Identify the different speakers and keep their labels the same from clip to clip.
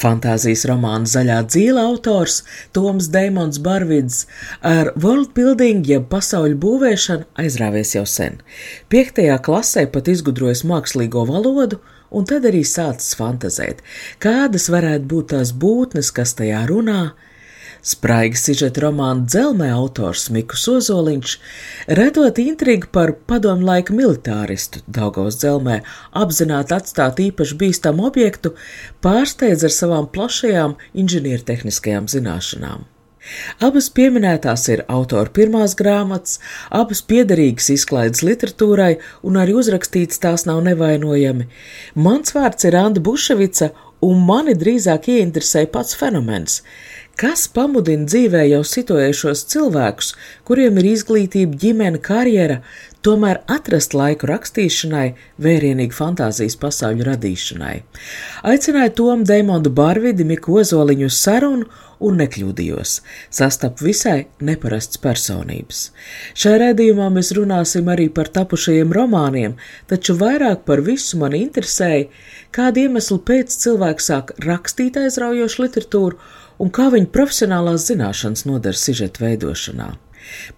Speaker 1: Fantāzijas romāna Zaļā dzīve autors Toms Deimons Barvids ar worldbuilding, jeb pasauļu būvēšanu, aizrāvies jau sen. Piektajā klasē pat izgudrojis mākslīgo valodu, un tad arī sācis fantazēt, kādas varētu būt tās būtnes, kas tajā runā, Spraigi sižeta romāna dzelmē autors Mikus Ozoliņš, redot intrigu par padomu laika militāristu Daugavas dzelmē, apzināti atstāt īpaši bīstamu objektu, pārsteidz ar savām plašajām inženiertehniskajām zināšanām. Abas pieminētās ir autora pirmās grāmatas, abas piederīgas izklaides literatūrai, un arī uzrakstīts tās nav nevainojami. Mans vārds ir Anna Buševica, un mani drīzāk ieinteresēja pats fenomens. Kas pamudina dzīvē jau situējušos cilvēkus, kuriem ir izglītība, ģimene, karjera, tomēr atrast laiku rakstīšanai, vērienīgu fantāzijas pasauļu radīšanai? Aicināju Tomu Deimondu Barvidi, Miku Ozoliņu uz sarunu un nekļūdījos. Sastapu visai neparasts personības. Šajā redzījumā mēs runāsim arī par tapušajiem romāniem, taču vairāk par visu man interesēja, kādu iemeslu pēc cilvēks sāk rakstīt aizraujošu literatūru un kā viņa profesionālās zināšanas nodara sižeta veidošanā.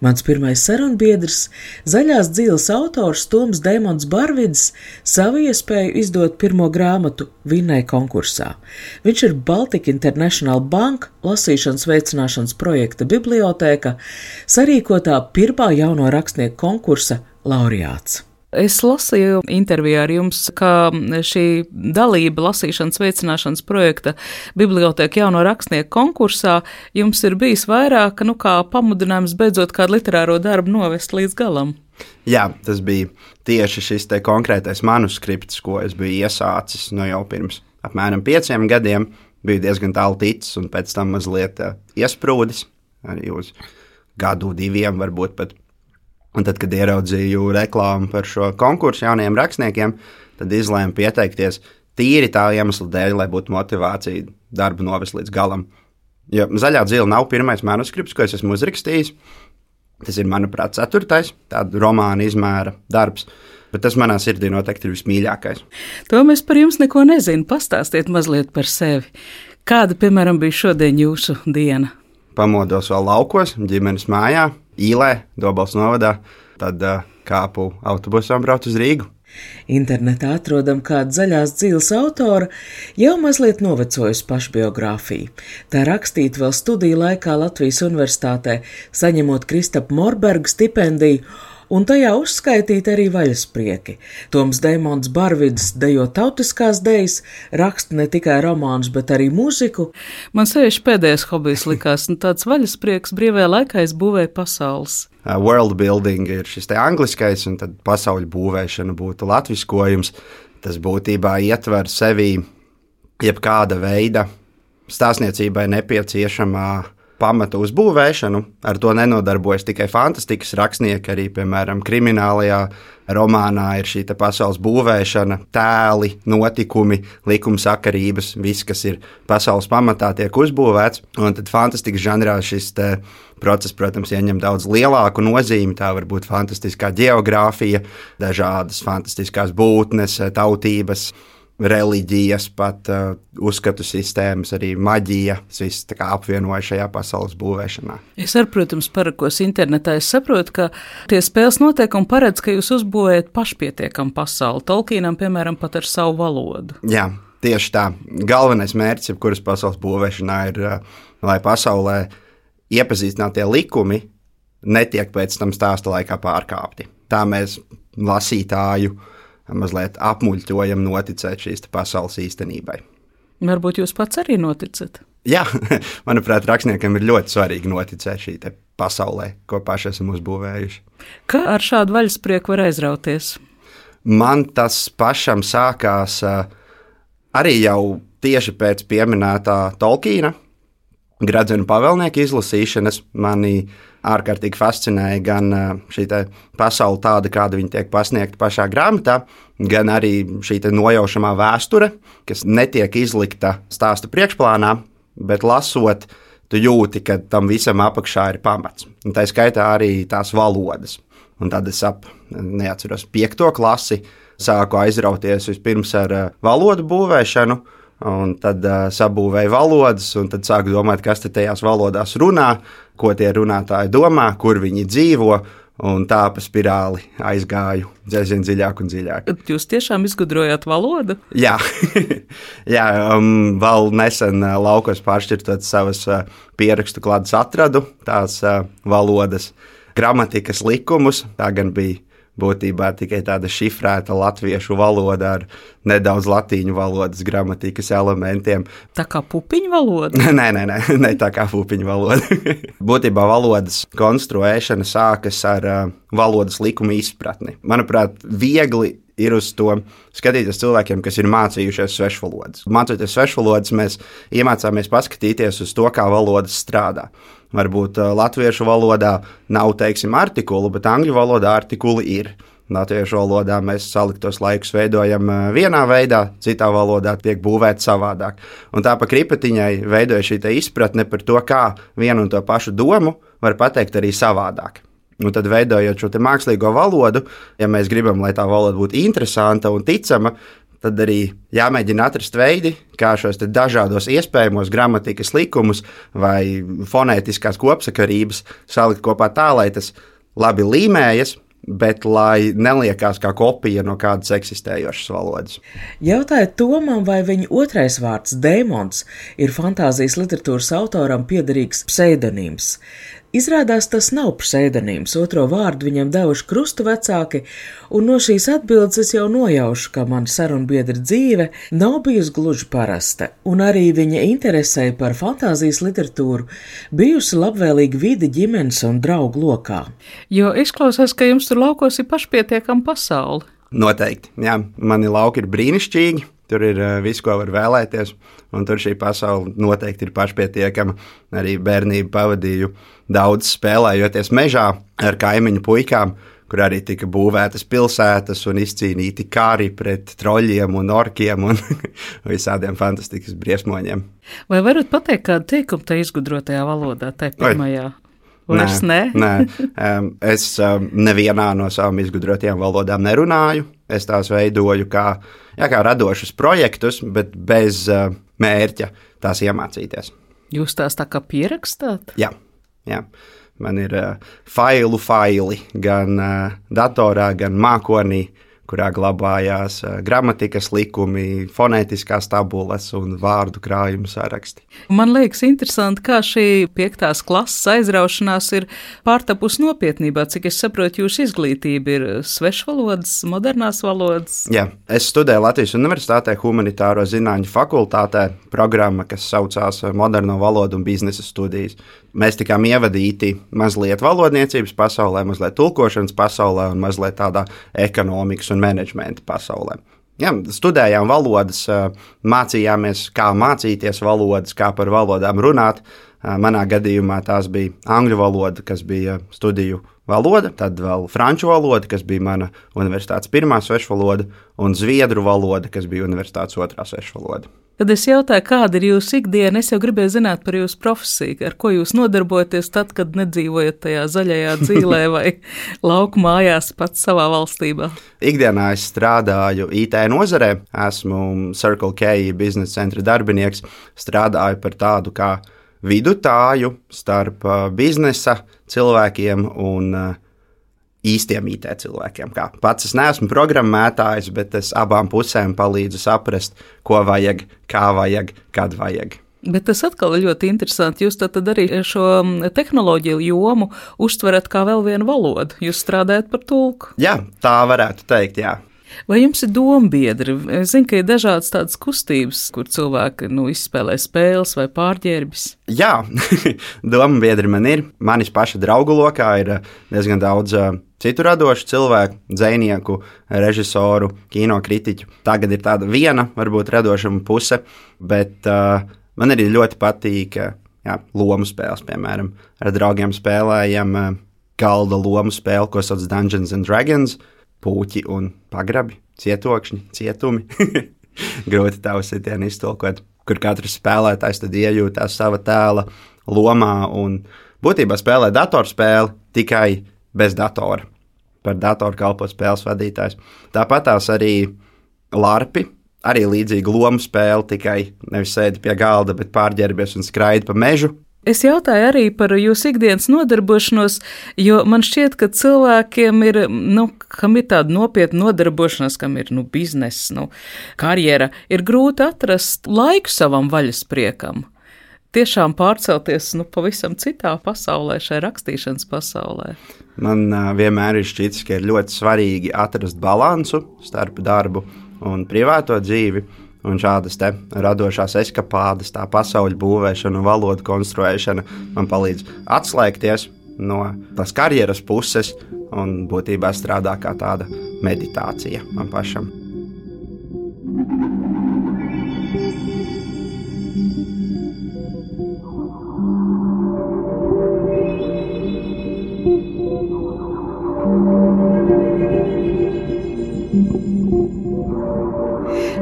Speaker 1: Mans pirmais sarunbiedrs, zaļās dzīves autors Toms Demons Barvids, savu iespēju izdot pirmo grāmatu Vinnai konkursā. Viņš ir Baltic International Bank lasīšanas veicināšanas projekta bibliotēka, sarīkotā pirmā jauno rakstnieku konkursa laureāts.
Speaker 2: Es lasīju intervijā ar jums, ka šī dalība lasīšanas veicināšanas projekta biblioteka jauno rakstnieku konkursā jums ir bijis vairāk, nu, kā pamudinājums beidzot kādu literāro darbu novest līdz galam.
Speaker 3: Jā, tas bija tieši šis konkrētais manuskripts, ko es biju iesācis no jau pirms apmēram pieciem gadiem. Biju diezgan tālu ticis, un pēc tam mazliet uh, iesprūdis arī uz gadu, diviem, varbūt pat Un tad, kad ieraudzīju reklāmu par šo konkursu jauniem rakstniekiem, tad izlēmu pieteikties tīri tā iemesla dēļ, lai būtu motivācija darbu novest līdz galam. Jo zaļā dzīve nav pirmais manuskripts, ko es esmu uzrakstījis. Tas ir, manuprāt, ceturtais tāda romāna izmēra darbs. Bet tas manā sirdī noteikti ir vismīļākais.
Speaker 2: To mēs par jums neko nezinām. Pastāstiet mazliet par sevi. Kāda, piemēram, bija šodien jūsu diena?
Speaker 3: Pamodos vēl laukos, ģimenes mājā, Īlē, Dobals novadā, tad kāpu autobusā un braucu uz Rīgu.
Speaker 1: Internetā atrodam kādu zaļās dzīves autoru, jau mazliet novecojusi pašbiogrāfiju. Tā rakstīta vēl studiju laikā Latvijas Universitātē, saņemot Kristapa Morberga stipendiju un tajā uzskaitīti arī vaļasprieki. Toms Deimons Barvids dejo tautiskās dejas, raksta ne tikai romānus, bet arī mūziku.
Speaker 2: Man sevišķi pēdējais hobijs likās, nu tāds vaļasprieks brīvajā laikā es būvēju pasaules.
Speaker 3: World building ir šis te angliskais, un tad pasaules būvēšana būtu latviskojums. Tas būtībā ietver sevi jebkāda veida stāstniecībai nepieciešamā pamata uzbūvēšanu. Ar to nenodarbojas tikai fantastikas rakstnieki, arī, piemēram, kriminālajā romānā ir šī pasaules būvēšana, tēli, notikumi, likumsakarības, viss, kas ir pasaules pamatā, tiek uzbūvēts. Un tad fantastikas žanrā šis process, protams, ieņem daudz lielāku nozīmi. Tā var būt fantastiskā geogrāfija, dažādas fantastiskās būtnes, tautības reliģijas, pat uh, uzskatu sistēmas, arī maģija. Tas viss apvienoja šajā pasaules būvēšanā.
Speaker 2: Es arī, protams, parakos internetā. Es saprotu, ka tie spēles noteikumi paredz, ka jūs uzbūvējat pašpietiekamu pasauli. Tolkienam, piemēram, pat ar savu valodu.
Speaker 3: Jā. Tieši tā. Galvenais mērķis, jebkuras pasaules būvēšanā, ir, uh, lai pasaulē iepazīstinātie likumi netiek pēc tam stāsta laikā pārkāpti. Tā mēs lasītāju uh, mazliet apmuļķojam noticēt šīs pasaules īstenībai.
Speaker 2: Varbūt jūs pats arī noticat?
Speaker 3: Jā, manuprāt, rakstniekam ir ļoti svarīgi noticēt šī pasaulē, ko paši esam uzbūvējuši.
Speaker 2: Kā ar šādu vaļasprieku var aizrauties?
Speaker 3: Man tas pašam sākās arī jau tieši pēc pieminētā Tolkiena. Gradzenu pavēlnieku izlasīšanas mani ārkārtīgi fascinēja gan šī pasaule tāda, kāda viņa tiek pasniegta pašā grāmatā, gan arī šī nojaušamā vēsture, kas netiek izlikta stāsta priekšplānā, bet lasot, tu jūti, ka tam visam apakšā ir pamats. Un tā skaitā arī tās valodas. Un tad es ap, neatceros, piekto klasi sāku aizrauties vispirms ar valodu būvēšanu, Un tad uh, sabūvēja valodas, un tad sāku domāt, kas tajās valodās runā, ko tie runātāji domā, kur viņi dzīvo. Un tā pa spirāli aizgāju dziļāk, dziļāk un dziļāk.
Speaker 2: Jūs tiešām izgudrojāt valodu?
Speaker 3: Jā, Jā um, vēl nesen laukos pāršķirtot savas pierakstu klātes, atradu tās uh, valodas, gramatikas likumus. Tā gan bija būtībā tikai tāda šifrēta latviešu valoda ar nedaudz latīņu valodas gramatikas elementiem.
Speaker 2: Tā kā pupiņu valoda?
Speaker 3: nē, nē, nē, ne tā kā pupiņu valoda. būtībā valodas konstruēšana sākas ar uh, valodas likuma izpratni. Manuprāt, viegli ir uz to skatīties cilvēkiem, kas ir mācījušies svešvalodas. Mācoties svešvalodas, mēs iemācāmies paskatīties uz to, kā valodas strādā. Varbūt latviešu valodā nav, teiksim, artikulu, bet angļu valodā artikuli ir. Latviešu valodā mēs saliktos laikus veidojam vienā veidā, citā valodā tiek būvēts savādāk. Un tā pa kripatiņai veidoja šī izpratne par to, kā vienu un to pašu domu var pateikt arī savādāk. Un tad, veidojot šo mākslīgo valodu, ja mēs gribam, lai tā valoda būtu interesanta un ticama, tad arī jāmēģina atrast veidi, kā šos dažādos iespējamos gramatikas likumus vai fonētiskās kopsakarības salikt kopā tā, lai tas labi līmējas. Bet lai neliekās kā kopija no kādas eksistējošas valodas.
Speaker 1: Jautājiet Tomam, vai viņa otrais vārds, Dēmons, ir fantāzijas literatūras autoram piederīgs pseidonīms. Izrādās tas nav pseidonīms, otro vārdu viņam devuši krustu vecāki, un no šīs atbildes es jau nojaušu, ka mana sarunbiedra dzīve nav bijusi gluži parasta, un arī viņa interesē par fantāzijas literatūru bijusi labvēlīga vide ģimenes un draugu lokā.
Speaker 2: Jo izklausās, ka jums tur laukos ir pašpietiekama pasaule.
Speaker 3: Noteikti, jā, mani lauki ir brīnišķīgi. Tur ir uh, viss, ko var vēlēties, un tur šī pasaule noteikti ir pašpietiekama. Arī bērnību pavadīju daudz spēlējoties mežā ar kaimiņu puikām, kur arī tika būvētas pilsētas un izcīnīti kāri pret troļļiem un orkiem un visādiem fantastiskiem briesmoņiem.
Speaker 2: Vai varat pateikt, kādu teikumu te izgudrotajā valodā, tajā pirmajā? Oi. Vairs
Speaker 3: nē, nē. nē. Es nevienā no savām izgudrotajām valodām nerunāju. Es tās veidoju kā, jā, kā radošus projektus, bet bez mērķa tās iemācīties.
Speaker 2: Jūs tās tā kā pierakstāt?
Speaker 3: Jā, jā. man ir uh, failu faili gan uh, datorā, gan mākonī. Uh, kurā glabājās gramatikas likumi, fonētiskās tabulas un vārdu krājuma saraksti.
Speaker 2: Man liekas, interesanti, kā šī piektās klases aizraušanās ir pārtapus nopietnībā. Cik es saprotu, jūsu izglītība ir svešvalodas, modernās valodas.
Speaker 3: Jā, es studēju Latvijas Universitātē humanitāro zinātņu fakultātē programma, kas saucās Moderno valodu un biznesa studijas. Mēs tikām ievadīti mazliet valodniecības pasaulē, mazliet tulkošanas pasaulē un mazliet tādā ekonomikas un menedžmenta pasaulē. Ja, studējām valodas, mācījāmies, kā mācīties valodas, kā par valodām runāt. Manā gadījumā tās bija angļu valoda, kas bija studiju valoda, tad vēl franču valoda, kas bija mana universitātes pirmā svešvaloda, un zviedru valoda, kas bija universitātes otrā svešvaloda.
Speaker 2: Kad es jautāju, kāda ir jūsu ikdiena, es jau gribēju zināt par jūsu profesiju, ar ko jūs nodarbojaties tad, kad nedzīvojat tajā zaļajā dzīvē vai lauku mājās pats savā valstībā.
Speaker 3: Ikdienā es strādāju IT nozarē, esmu Circle K biznesa centra darbinieks, strādāju par tādu kā vidutāju starp uh, biznesa cilvēkiem un uh, īstiem IT cilvēkiem. Kā. Pats es neesmu programmētājs, bet es abām pusēm palīdzu saprast, ko vajag, kā vajag, kad vajag.
Speaker 2: Bet tas atkal ir ļoti interesanti. Jūs tad arī šo tehnoloģiju jomu uztverat kā vēl vienu valodu. Jūs strādājat par tulku.
Speaker 3: Jā, tā varētu teikt, jā.
Speaker 2: Vai jums ir dombiedri? Es zinu, ka ir dažādas tādas kustības, kur cilvēki nu, izspēlē spēles vai pārģērbis.
Speaker 3: Jā, dombiedri man ir. Manis paša draugu lokā ir eh, diezgan daudz uh, citu radošu cilvēku, dzinieku, režisoru, kino kritiķu. Tagad ir tāda viena, varbūt radošuma puse, bet uh, man arī ļoti patīk jā, lomu spēles, piemēram, ar draugiem spēlējam uh, galda lomu spēli, ko sauc Dungeons and Dragons, puķi un pagrabi, cietokšņi, cietumi. Grūti tā uzsitienu iztolkot, kur katrs spēlētājs tad iejūtās sava tēla lomā un būtībā spēlē datorspēli tikai bez datora. Par datoru kalpo spēles vadītājs. Tāpat tās arī larpi, arī līdzīga lomu spēle, tikai nevis sēdi pie galda, bet pārģērbies un skraidi pa mežu.
Speaker 2: Es jautāju arī par jūsu ikdienas nodarbošanos, jo man šķiet, ka cilvēkiem ir, nu, kam ir tāda nopietna nodarbošanās, kam ir nu, biznesa, nu, karjera, ir grūti atrast laiku savam vaļaspriekam. Tiešām pārcelties nu, pavisam citā pasaulē, šajā rakstīšanas pasaulē.
Speaker 3: Man uh, vienmēr ir šķitis, ka ir ļoti svarīgi atrast līdzsvaru starp darbu un privāto dzīvi. Un šādas radošās eskapādes, tā pasaules būvēšana valodu konstruēšana man palīdz atslēgties no tās karjeras puses un būtībā strādā kā tāda meditācija man pašam.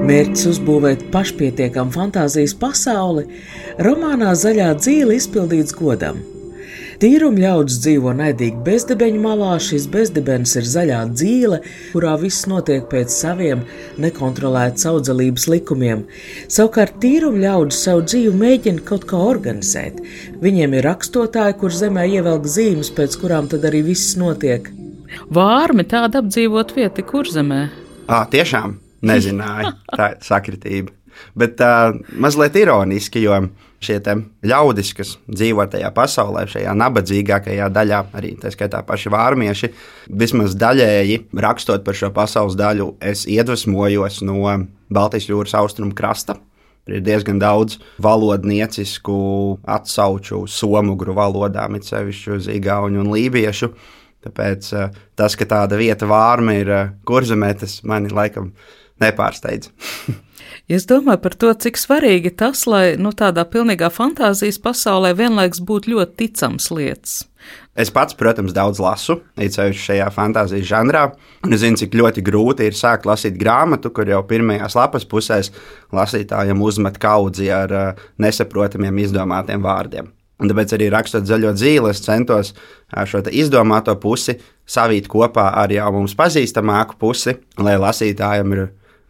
Speaker 1: Mērķis uzbūvēt pašpietiekamu fantāzijas pasauli, romānā Zaļā dzīve izpildīts godam. Tīrum ļaudis dzīvo naidīgi bezdebeņu malā, šis bezdebens ir zaļā dzīve, kurā viss notiek pēc saviem nekontrolētas audzelības likumiem. Savukārt tīrum ļaudis savu dzīvi mēģina kaut kā organizēt. Viņiem ir rakstotāji, kur zemē ievelk zīmes, pēc kurām tad arī viss notiek.
Speaker 2: Vārmi tāda apdzīvot vieta, kur zemē?
Speaker 3: À, tiešām nezināju. Tā ir sakritība. Bet uh, mazliet ironiski, jo šie ļaudis, kas dzīvo tajā pasaulē, šajā nabadzīgākajā daļā, arī tā skaitā paši vārmieši, vismaz daļēji rakstot par šo pasaules daļu, es iedvesmojos no Baltijas jūras austrumu krasta. Ir diezgan daudz valodniecisku atsauču somugru valodām, it sevišķi uz igauņu un lībiešu. Tāpēc tas, ka tāda vieta vārma ir kurzemē, tas mani laikam nepārsteidz.
Speaker 2: Es domāju par to, cik svarīgi tas, lai nu, tādā pilnīgā fantāzijas pasaulē vienlaikus būtu ļoti ticams lietas.
Speaker 3: Es pats, protams, daudz lasu, īpaši šajā fantāzijas žanrā. Es zinu, cik ļoti grūti ir sākt lasīt grāmatu, kur jau pirmajās lapas pusēs lasītājiem uzmet kaudzi ar uh, nesaprotamiem, izdomātiem vārdiem. Un tāpēc arī rakstot zaļo dzīvi, es centos šo izdomāto pusi savīt kopā ar jau mums pazīstamāku pusi, lai lasītājiem ir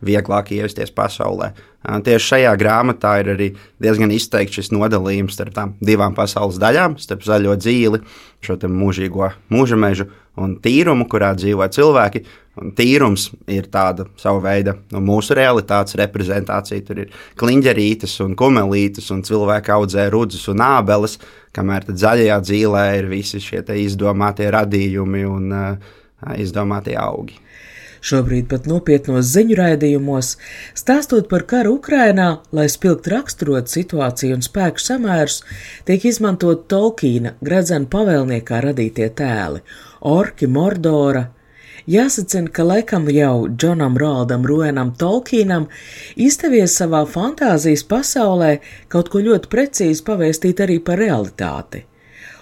Speaker 3: vieglāk ievesties pasaulē. Tieši šajā grāmatā ir arī diezgan izteikts šis nodalījums starp tām divām pasaules daļām, starp zaļo dzīvi, šo mūžīgo mūža mežu un tīrumu, kurā dzīvo cilvēki. Un tīrums ir tāda sava veida nu, mūsu realitātes reprezentācija. Tur ir kliņģerītes un kumelītes, un cilvēki audzē rudzus un ābeles, kamēr zaļajā dzīvē ir visi šie izdomātie radījumi un uh, izdomātie augi.
Speaker 1: Šobrīd pat nopietnos ziņu raidījumos, stāstot par karu Ukrainā, lai spilgt raksturot situāciju un spēku samērus, tiek izmantot Tolkiena gradzena pavēlniekā radītie tēli - orki, Mordora. Jāsacina, ka laikam jau Džonam Roaldam Ruenam Tolkienam izdevies savā fantāzijas pasaulē kaut ko ļoti precīzi pavēstīt arī par realitāti.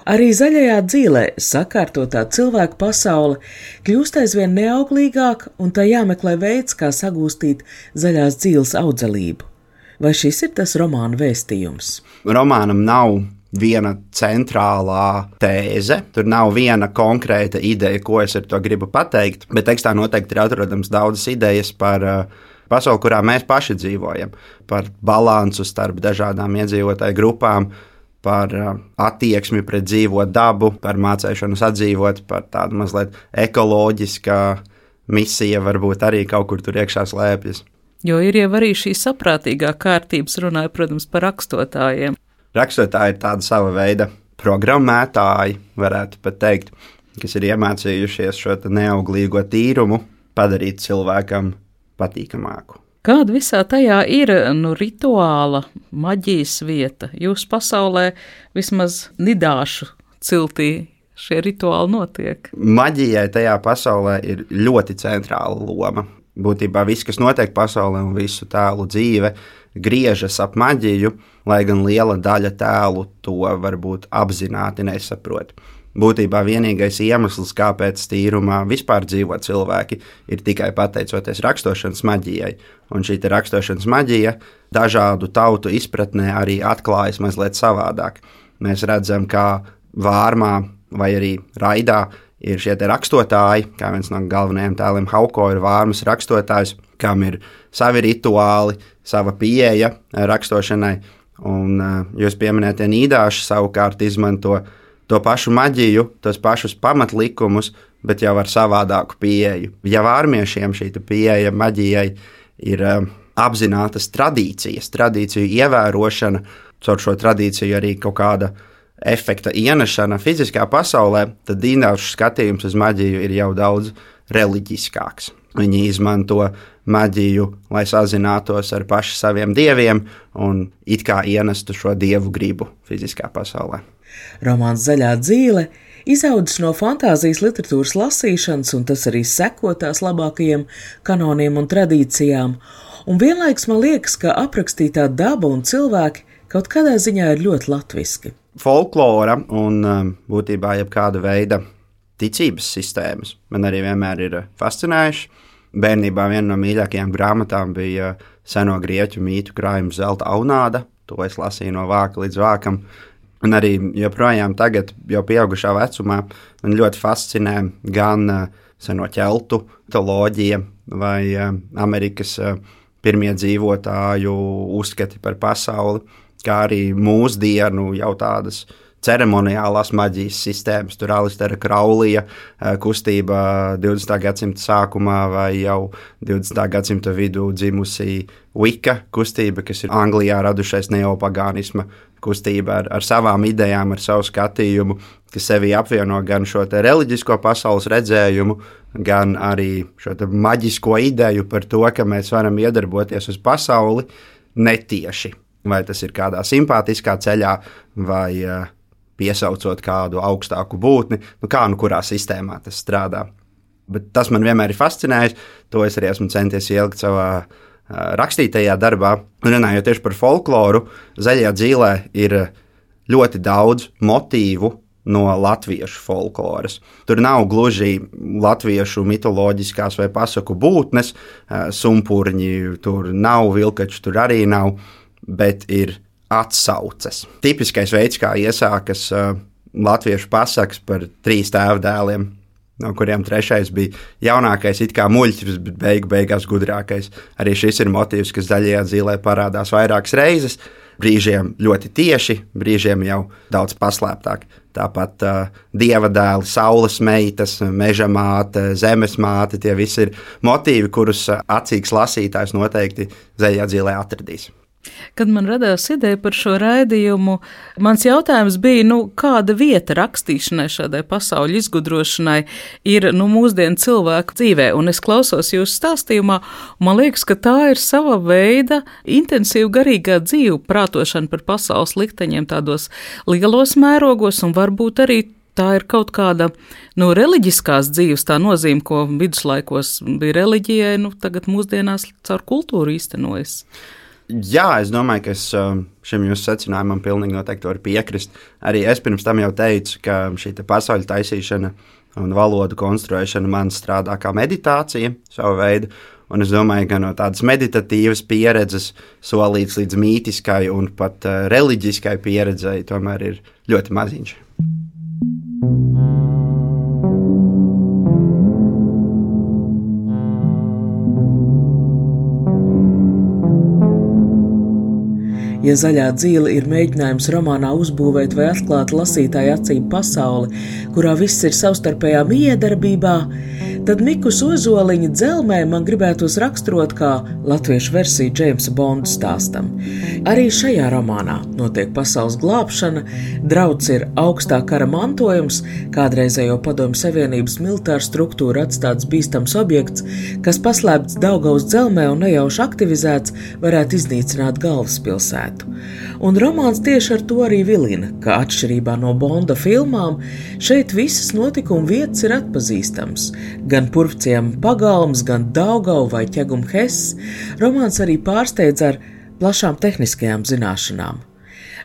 Speaker 1: Arī zaļajā dzīvē sakārtotā cilvēka pasaule kļūst aizvien neauglīgāka, un tā jāmeklē veids, kā sagūstīt zaļās dzīves audzelību. Vai šis ir tas romāna vēstījums?
Speaker 3: Romānam nav viena centrālā tēze. Tur nav viena konkrēta ideja, ko es ar to gribu pateikt, bet tekstā noteikti ir atrodams daudzas idejas par uh, pasauli, kurā mēs paši dzīvojam, par balansu starp dažādām iedzīvotāju grupām, par uh, attieksmi pret dzīvo dabu, par mācīšanu sadzīvot, par tādu mazliet ekoloģisku misiju, varbūt arī kaut kur tur iekšā slēpjas.
Speaker 2: Jo ir jau arī šī saprātīgā kārtības runāja, protams, par rakstotājiem.
Speaker 3: Rakstotāji ir tāda sava veida programmētāji, varētu pat teikt, kas ir iemācījušies šo neauglīgo tīrumu padarīt cilvēkam patīkamāku.
Speaker 2: Kāda visā tajā ir nu, rituāla, maģijas vieta? Jūsu pasaulē vismaz nidāšu ciltī šie rituāli notiek.
Speaker 3: Maģijai tajā pasaulē ir ļoti centrāla loma. būtībā viss, kas notiek pasaulē un visu tēlu dzīve, griežas ap maģiju, lai gan liela daļa tēlu to varbūt apzināti nesaprot. Būtībā vienīgais iemesls, kāpēc tīrumā vispār dzīvo cilvēki, ir tikai pateicoties raksturošanas maģijai. Un šī raksturošanas maģija dažādu tautu izpratnē arī atklājas mazliet savādāk. Mēs redzam, kā vārmā vai arī raidā ir šie rakstotāji, kā viens no galvenajiem tēliem Hauko ir vārmas rakstotājs, kam ir savi rituāli, sava pieeja rakstošanai. Un jūs pieminētie nīdāši savukārt izmanto to pašu maģiju, tos pašus pamatlikumus, bet jau ar savādāku pieeju. Ja vārmiešiem šī pieeja maģijai ir uh, apzinātas tradīcijas, tradīciju ievērošana, caur šo tradīciju arī kaut kāda efekta ienešana fiziskā pasaulē, tad dīnāšu skatījums uz maģiju ir jau daudz reliģiskāks. Viņi izmanto maģiju, lai sazinātos ar pašiem saviem dieviem un it kā ienestu šo dievu gribu fiziskā pasaulē.
Speaker 1: Romāns Zaļā dzīve izaudzis no fantāzijas literatūras lasīšanas, un tas arī sekotās labākajiem kanoniem un tradīcijām. Un vienlaiks man liekas, ka aprakstītā daba un cilvēki kaut kādā ziņā ir ļoti latviski.
Speaker 3: Folklora un um, būtībā jebkāda veida ticības sistēmas man arī vienmēr ir fascinējušas. Bērnībā viena no mīļākajām grāmatām bija seno grieķu mītu krājuma zelta aunāda. To es lasīju no vāka līdz vākam. Un arī joprojām tagad, jau pieaugušā vecumā, man ļoti fascinē gan uh, seno ķeltu teoloģija vai uh, Amerikas pirmie dzīvotāju uzskati par pasauli, kā arī mūsdienu jau tādas ceremoniālās maģijas sistēmas. Tur Alistera Kraulija kustība 20. gadsimta sākumā vai jau 20. gadsimta vidū dzimusī Wicca kustība, kas ir Anglijā radušais neopagānisma kustība ar, ar savām idejām, ar savu skatījumu, kas sevi apvieno gan šo reliģisko pasaules redzējumu, gan arī šo maģisko ideju par to, ka mēs varam iedarboties uz pasauli netieši. Vai tas ir kādā simpātiskā ceļā, vai uh, piesaucot kādu augstāku būtni, nu kā nu kurā sistēmā tas strādā. Bet tas man vienmēr ir fascinējis. To es arī esmu centies ielikt savā rakstītajā darbā, runājot tieši par folkloru, zaļajā dzīvē ir ļoti daudz motīvu no latviešu folkloras. Tur nav gluži latviešu mitoloģiskās vai pasaku būtnes, sumpurņi, tur nav vilkaču, tur arī nav, bet ir atsauces. Tipiskais veids, kā iesākas latviešu pasakas par trīs tēvu dēliem no kuriem trešais bija jaunākais, it kā muļķis, bet beigu beigās gudrākais. Arī šis ir motīvs, kas zaļajā zīlē parādās vairākas reizes. Brīžiem ļoti tieši, brīžiem jau daudz paslēptāk. Tāpat uh, dieva dēli, saules meitas, meža māte, zemes māte, tie visi ir motīvi, kurus acīgs lasītājs noteikti zaļajā dzīvē atradīs.
Speaker 2: Kad man radās ideja par šo raidījumu, mans jautājums bija, nu, kāda vieta rakstīšanai, šādai pasaules izgudrošanai ir nu, mūsdienu cilvēku dzīvē. Un es klausos jūsu stāstījumā, un man liekas, ka tā ir sava veida intensīva garīgā dzīve, prātošana par pasaules likteņiem tādos lielos mērogos, un varbūt arī tā ir kaut kāda no nu, reliģiskās dzīves tā nozīme, ko viduslaikos bija reliģijai, nu tagad mūsdienās caur kultūru īstenojas.
Speaker 3: Jā, es domāju, ka es um, šim jūsu secinājumam pilnīgi noteikti varu piekrist. Arī es pirms tam jau teicu, ka šī pasaules taisīšana un valodu konstruēšana man strādā kā meditācija savu veidu. Un es domāju, ka no tādas meditatīvas pieredzes solīts līdz mītiskai un pat uh, reliģiskai pieredzei tomēr ir ļoti maziņš.
Speaker 1: Ja zaļā dzīve ir mēģinājums romānā uzbūvēt vai atklāt lasītāju acīm pasauli, kurā viss ir savstarpējā miedarbībā, tad Mikus Ozoliņa dzelmē man gribētos raksturot kā latviešu versiju Džeimsa Bonda stāstam. Arī šajā romānā notiek pasaules glābšana, drauds ir augstā kara mantojums, kādreizējo padomju Savienības militāra struktūra atstāts bīstams objekts, kas paslēpts Daugaus dzelmē un nejauši aktivizēts, varētu iznīcināt galvaspilsētu. Un romāns tieši ar to arī vilina, ka atšķirībā no Bonda filmām, šeit visas notikuma vietas ir atpazīstamas Gan Purvciem pagalms, gan Daugau vai Ķegum Hess, romāns arī pārsteidz ar plašām tehniskajām zināšanām.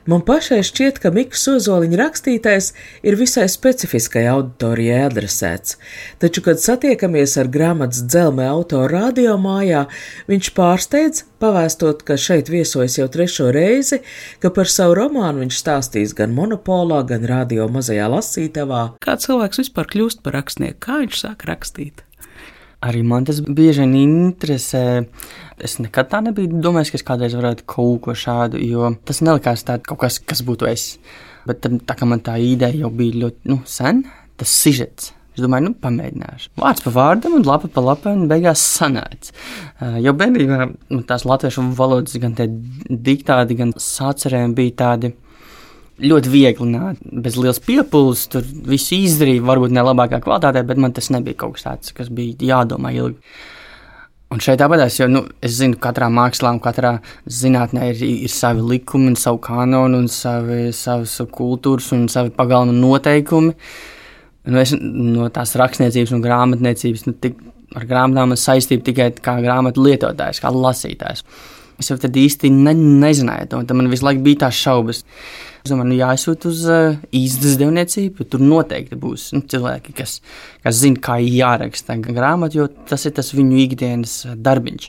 Speaker 1: Man pašai šķiet, ka Mikas Ozoliņa rakstītais ir visai specifiskai auditorijai adresēts, taču, kad satiekamies ar grāmatas dzelmē autoru radio mājā, viņš pārsteidz, pavēstot, ka šeit viesojas jau trešo reizi, ka par savu romānu viņš stāstīs gan monopolā, gan radio mazajā lasītavā.
Speaker 2: Kā cilvēks vispār kļūst par rakstnieku? Kā viņš sāk rakstīt?
Speaker 4: Arī man tas bieži vien interesē. Es nekad tā nebiju domājis, ka es kādreiz varētu kaut ko šādu, jo tas nelikās tāds kaut kas, kas būtu es. Bet tā kā man tā ideja jau bija ļoti nu, sen, tas sižets. Es domāju, nu, pamēģināšu. Vārds pa vārdam, un lapa pa lapai, un beigās sanāca. Uh, jau bērnībā nu, tās latviešu valodas, gan tie diktāti, gan sacerējumi bija tādi ļoti viegli nākt, bez liels piepūles. Tur viss izdarīja, varbūt ne labākā kvalitātē, bet man tas nebija kaut kas tāds, kas bija jādomā ilgi. Un šeit tāpat jo nu, es zinu, ka katrā mākslā un katrā zinātnē ir, ir savi likumi, savu kanonu, savi, savas kultūras un savi pagalma noteikumi. Nu, es no tās rakstniecības un grāmatniecības nu, tik, ar grāmatām saistību tikai kā grāmatu lietotājs, kā lasītājs. Es jau tad īsti ne, nezināju, un man visu laiku bija tās šaubas. Es domāju, nu, jāaizsūta uz uh, īstas devniecību. Tur noteikti būs nu, cilvēki, kas, kas zina, kā jāraksta grāmatu, jo tas ir tas viņu ikdienas uh, darbiņš.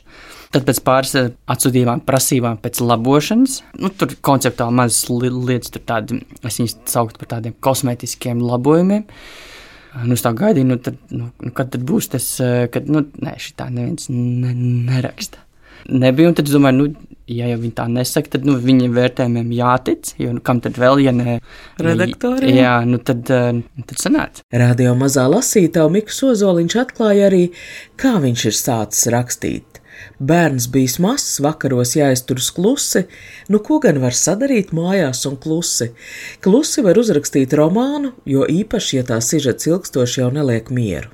Speaker 4: Tad pēc pāris uh, atsūtījumām, prasībām pēc labošanas, nu, tur konceptuāli mazas li lietas, tur tādi, es viņus sauktu par tādiem kosmētiskiem labojumiem. Nu, es tā gaidīju, nu, tad, nu, nu, kad tad būs tas, kad, nu, nē, šī tā neviens ne, neraksta nebija. Tad es domāju, nu, ja jau viņi tā nesaka, tad nu, viņiem vērtējumiem jātic. Jo nu, kam tad vēl, ja ne
Speaker 2: redaktori?
Speaker 4: Jā, nu tad, uh, tad sanāca.
Speaker 1: Radio mazā lasītāja Mikls Ozoliņš atklāja arī, kā viņš ir sācis rakstīt. Bērns bijis mazs, vakaros jāizturas klusi, nu ko gan var sadarīt mājās un klusi? Klusi var uzrakstīt romānu, jo īpaši, ja tā sižets ilgstoši jau neliek mieru.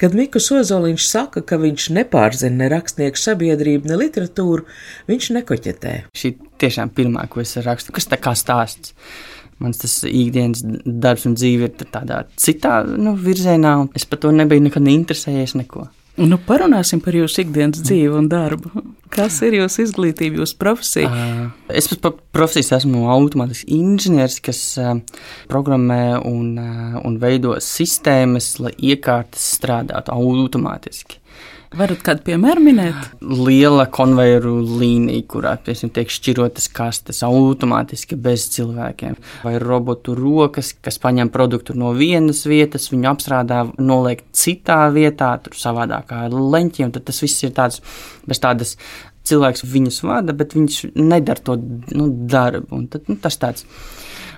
Speaker 1: Kad Mikus Ozoliņš saka, ka viņš nepārzina ne rakstnieku sabiedrību, ne literatūru, viņš nekoķetē.
Speaker 4: Šī tiešām pirmā, ko es rakstu, kas tā kā stāsts. Mans tas ikdienas darbs un dzīve ir tādā citā nu, virzienā, un es par to nebiju nekad interesējies neko.
Speaker 2: Nu, parunāsim par jūsu ikdienas dzīvi un darbu. Kas ir jūsu izglītība, jūsu profesija? Uh,
Speaker 4: es pēc profesijas esmu automātisks inženieris, kas uh, programmē un, uh, un veido sistēmas, lai iekārtas strādātu automātiski.
Speaker 2: Varat kādu piemēru minēt?
Speaker 4: Liela konvejeru līnija, kurā piemēram, tiek šķirotas kastes automātiski bez cilvēkiem. Vai robotu rokas, kas paņem produktu no vienas vietas, viņu apstrādā, noliek citā vietā, tur savādākā ar leņķiem. Tad tas viss ir tāds bez tādas cilvēks viņus vada, bet viņš nedara to nu, darbu. Un tad, nu, tas tāds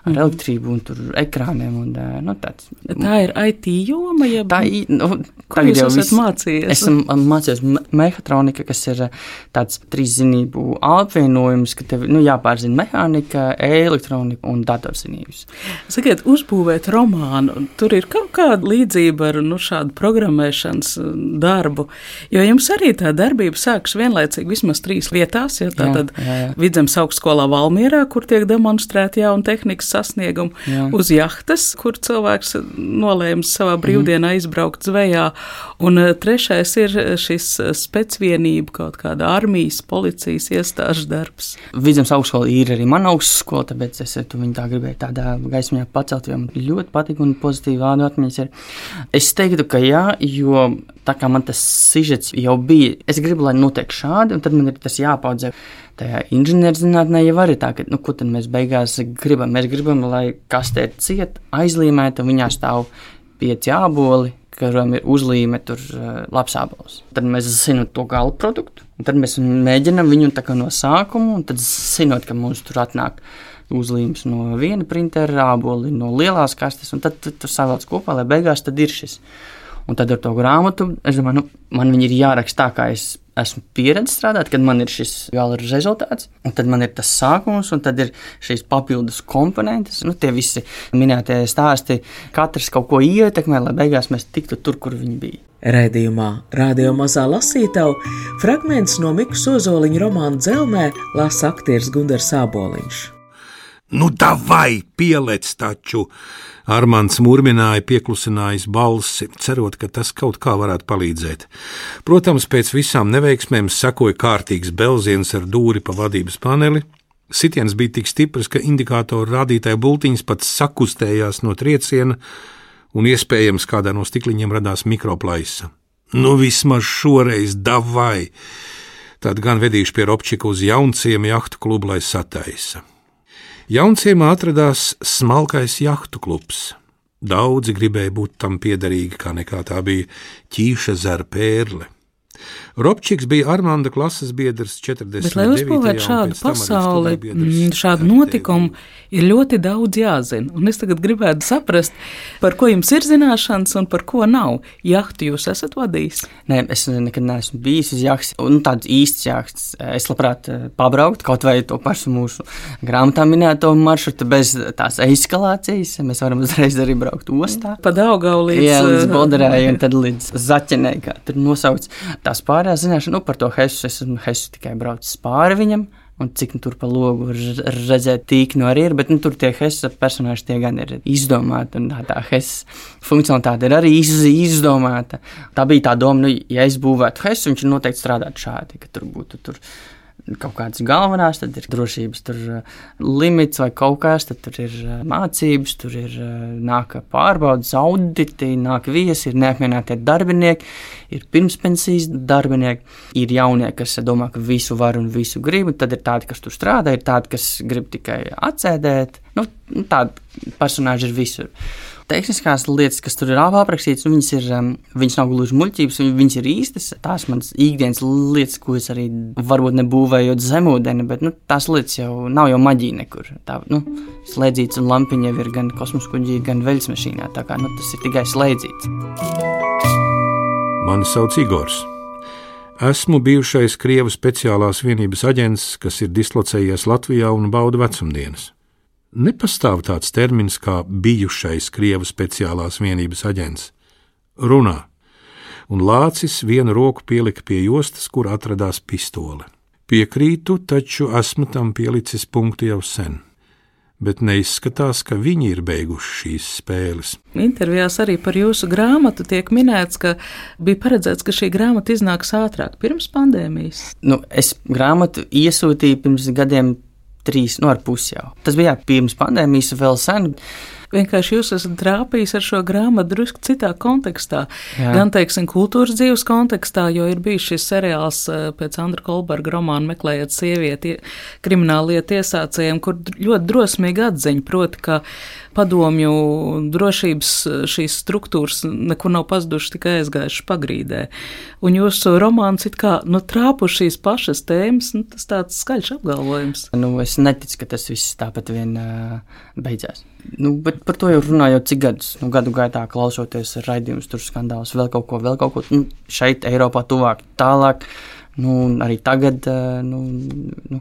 Speaker 4: ar mhm. elektrību un ekrāniem. Un, nu, tāds.
Speaker 2: Tā ir IT joma, ja
Speaker 4: tā ir. Nu,
Speaker 2: Tagad jau esat mācījies.
Speaker 4: Esmu mācījies mehātronika, kas ir tāds trīszinību apvienojums, ka tev nu, jāpārzina mehānika, elektronika un datorzinības.
Speaker 2: Sakiet, uzbūvēt romānu, tur ir kaut kāda līdzība ar nu, šādu programmēšanas darbu, jo jums arī tā darbība sākas vienlaicīgi vismaz trīs vietās, ja tā jā, tad jā, jā. Vidzemes augstskolā Valmierā, kur tiek demonstrēta jauna tehnikas sasniegumu, jā. uz jahtas, kur cilvēks nolēma savā brīvdienā mm. izbraukt zvejā, Un eh, trešais ir eh, šis eh, specvienība, kaut kāda armijas, policijas iestāžu darbs.
Speaker 4: Vidzemes augstskola ir arī mana augstskola, tāpēc es viņu tā gribēju tādā gaismā pacelt, jo man ļoti patīk un pozitīvi vārdu atmiņas ir. Es teiktu, ka jā, jo tā kā man tas sižets jau bija, es gribu, lai notiek šādi, un tad man ir tas jāpaudzē. Tajā inženierzinātnē jau arī tā, ka, nu, ko tad mēs beigās gribam? Mēs gribam, lai kastē ir cieta, aizlīmēta, viņā stāv pieci āboli, kuram ir uzlīme, tur uh, labs apelsīns. Tad mēs zinām to gala produktu, un tad mēs mēģinām viņu no sākuma, un tad zinot, ka mums tur atnāk uzlīmes no viena printera, āboli no lielās kastes, un tad tu, savāc kopā, lai beigās tad ir šis. Un tad ar to grāmatu, es domāju, nu, man viņi ir jāraksta tā, kā es esmu pieredzējis strādāt, kad man ir šis gala rezultāts, un tad man ir tas sākums, un tad ir šīs papildus komponentes. Nu, tie visi minētie stāsti, katrs kaut ko ietekmē, lai beigās mēs tiktu tur, kur viņi bija.
Speaker 1: Raidījumā Rādio mazā lasītava fragments no Mikls Ozoliņa romāna Dzelmē lasa aktieris Gundars Āboliņš.
Speaker 5: Nu, tā vai pielec taču! Armāns murmināja, pieklusinājis balsi, cerot, ka tas kaut kā varētu palīdzēt. Protams, pēc visām neveiksmēm sekoja kārtīgs belziens ar dūri pa vadības paneli. Sitiens bija tik stiprs, ka indikātoru rādītāja bultiņas pat sakustējās no trieciena, un iespējams kādā no stikliņiem radās mikroplaisa. Nu, vismaz šoreiz davai! Tad gan vedīšu pie Robčika uz jaunciem jahtu klubu, lai sataisa. Jaunciemā atradās smalkais jahtu klubs. Daudzi gribēja būt tam piederīgi, kā nekā tā bija ķīša zara pērle. Robčiks bija Armānda klases biedrs 40.
Speaker 2: Bet, lai uzbūvētu šādu pasauli, mm, šādu notikumu, ir ļoti daudz jāzina. Un es tagad gribētu saprast, par ko jums ir zināšanas un par ko nav. Jahtu jūs esat vadījis?
Speaker 4: Nē, es nekad neesmu bijis uz jahtas, un tāds īsts jahts. Es labprāt eh, pabrauktu kaut vai to pašu mūsu grāmatā minēto maršrutu bez tās eskalācijas. Mēs varam uzreiz arī braukt ostā.
Speaker 2: Pa Daugau līdz,
Speaker 4: Jā, līdz Bolderē un tad līdz Zaķenē, kā tur nosaukts. Tās pārējās zināšanas, nu, par to Hesu es esmu Hesu tikai braucis pāri viņam. Un cik nu, tur pa logu redzēt, tīkni arī ir, bet nu, tur tie Hesa personāļi tie gan ir izdomāti. Un tā, tā Hesa funkcionalitāte ir arī iz, izdomāta. Tā bija tā doma, nu, ja es būvētu Hesu, viņš noteikti strādātu šādi, ka tur būtu tur kaut kādas galvenās, tad ir drošības tur, uh, limits vai kaut kas, tad tur ir uh, mācības, tur ir uh, nāk pārbaudas, auditi, nāk viesi, ir neapmienātie darbinieki, ir pirmspensijas darbinieki, ir jaunie, kas domā, ka visu var un visu grib, tad ir tādi, kas tur strādā, ir tādi, kas grib tikai atsēdēt. Nu, tādi personāļi ir visur tehniskās lietas, kas tur ir aprakstītas, nu, viņas, ir, um, viņas nav gluži muļķības, viņas ir īstas. Tās manas ikdienas lietas, ko es arī varbūt nebūvējot zemūdeni, bet nu, tās lietas jau nav jau maģija nekur. Tā, nu, slēdzīts un lampiņa jau ir gan kosmosa kuģī, gan veļas mašīnā. Tā kā nu, tas ir tikai slēdzīts.
Speaker 5: Mani sauc Igors. Esmu bijušais Krievijas speciālās vienības aģents, kas ir dislocējies Latvijā un bauda vecumdienas. Nepastāv tāds termins kā bijušais Krievijas speciālās vienības aģents. Runā, un Lācis vienu roku pielika pie jostas, kur atradās pistole. Piekrītu, taču esmu tam pielicis punktu jau sen bet neizskatās, ka viņi ir beiguši šīs spēles.
Speaker 2: Intervijās arī par jūsu grāmatu tiek minēts, ka bija paredzēts, ka šī grāmata iznāks ātrāk, pirms pandēmijas.
Speaker 4: Nu, es grāmatu iesūtīju pirms gadiem trīs, nu, ar pusi jau. Tas bija jā, pirms pandēmijas, vēl sen.
Speaker 2: Vienkārši jūs esat trāpījis ar šo grāmatu drusku citā kontekstā. Jā. Gan, teiksim, kultūras dzīves kontekstā, jo ir bijis šis seriāls eh, pēc Andra Kolberga romāna Meklējot sievieti krimināla lietu iesācējiem, kur ļoti drosmīgi atziņa, proti, ka padomju drošības šīs struktūras nekur nav pazudušas, tikai aizgājušas pagrīdē. Un jūsu romāns it kā nu, trāpuši šīs pašas tēmas, nu, tas tāds skaļš apgalvojums.
Speaker 4: Nu, es neticu, ka tas viss tāpat vien uh, beidzās. Nu, bet par to jau runājot, cik gadus, nu, gadu gaitā klausoties raidījumus, tur skandālus, vēl kaut ko, vēl kaut ko. Nu, šeit, Eiropā, tuvāk, tālāk. Nu, arī tagad, uh, nu, nu,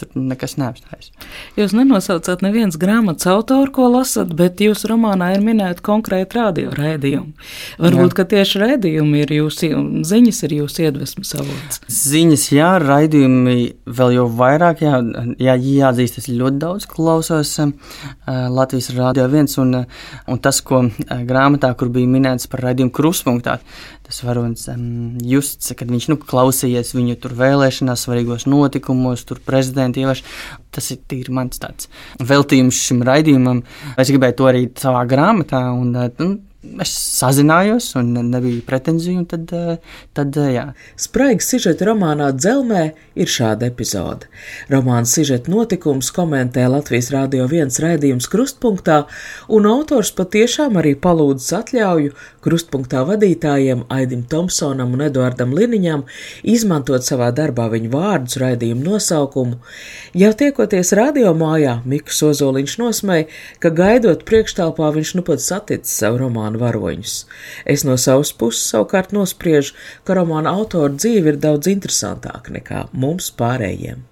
Speaker 4: tur nekas neapstājas.
Speaker 2: Jūs nenosaucat nevienas grāmatas autoru, ko lasat, bet jūsu romānā ir minēta konkrēti radio raidījumi. Varbūt, jā. ka tieši raidījumi ir jūsu ziņas, ir jūsu iedvesmas avots.
Speaker 4: Ziņas, jā, raidījumi vēl jau vairāk, jā, jā jāatzīst, es ļoti daudz klausos uh, Latvijas radio viens, un, uh, un tas, ko uh, grāmatā, kur bija minēts par raidījumu kruspunktā, tas varonis um, justs, kad viņš nu, klausījies viņu tur vēlēšanās, svarīgos notikumos, tur prezidenta ievēlēšanās. Tas ir tīri mans tāds veltījums šim raidījumam. Es gribēju to arī savā grāmatā. Un, un, es sazinājos, un nebija pretenziju. Tad, eh, tad, eh, jā.
Speaker 1: Spraigs sižeta romānā Dzelmē ir šāda epizode. Romāna sižeta notikums komentē Latvijas Rādio 1 raidījums Krustpunktā, un autors patiešām arī palūdzas atļauju Krustpunktā vadītājiem Aidim Tomsonam un Eduardam Liniņam izmantot savā darbā viņu vārdus raidījumu nosaukumu. Jau tiekoties radio mājā, Miks Ozoliņš nosmēja, ka gaidot priekštālpā viņš nu pat saticis savu romānu romāna varoņus. Es no savas puses savukārt nospriežu, ka romāna autora dzīve ir daudz interesantāka nekā mums pārējiem.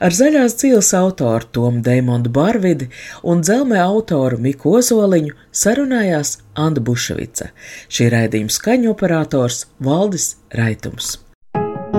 Speaker 1: Ar zaļās dzīves autoru Tomu Deimondu Barvidi un dzelmē autoru Miku Ozoliņu sarunājās Anna Buševica, šī raidījuma skaņu operators Valdis Raitums.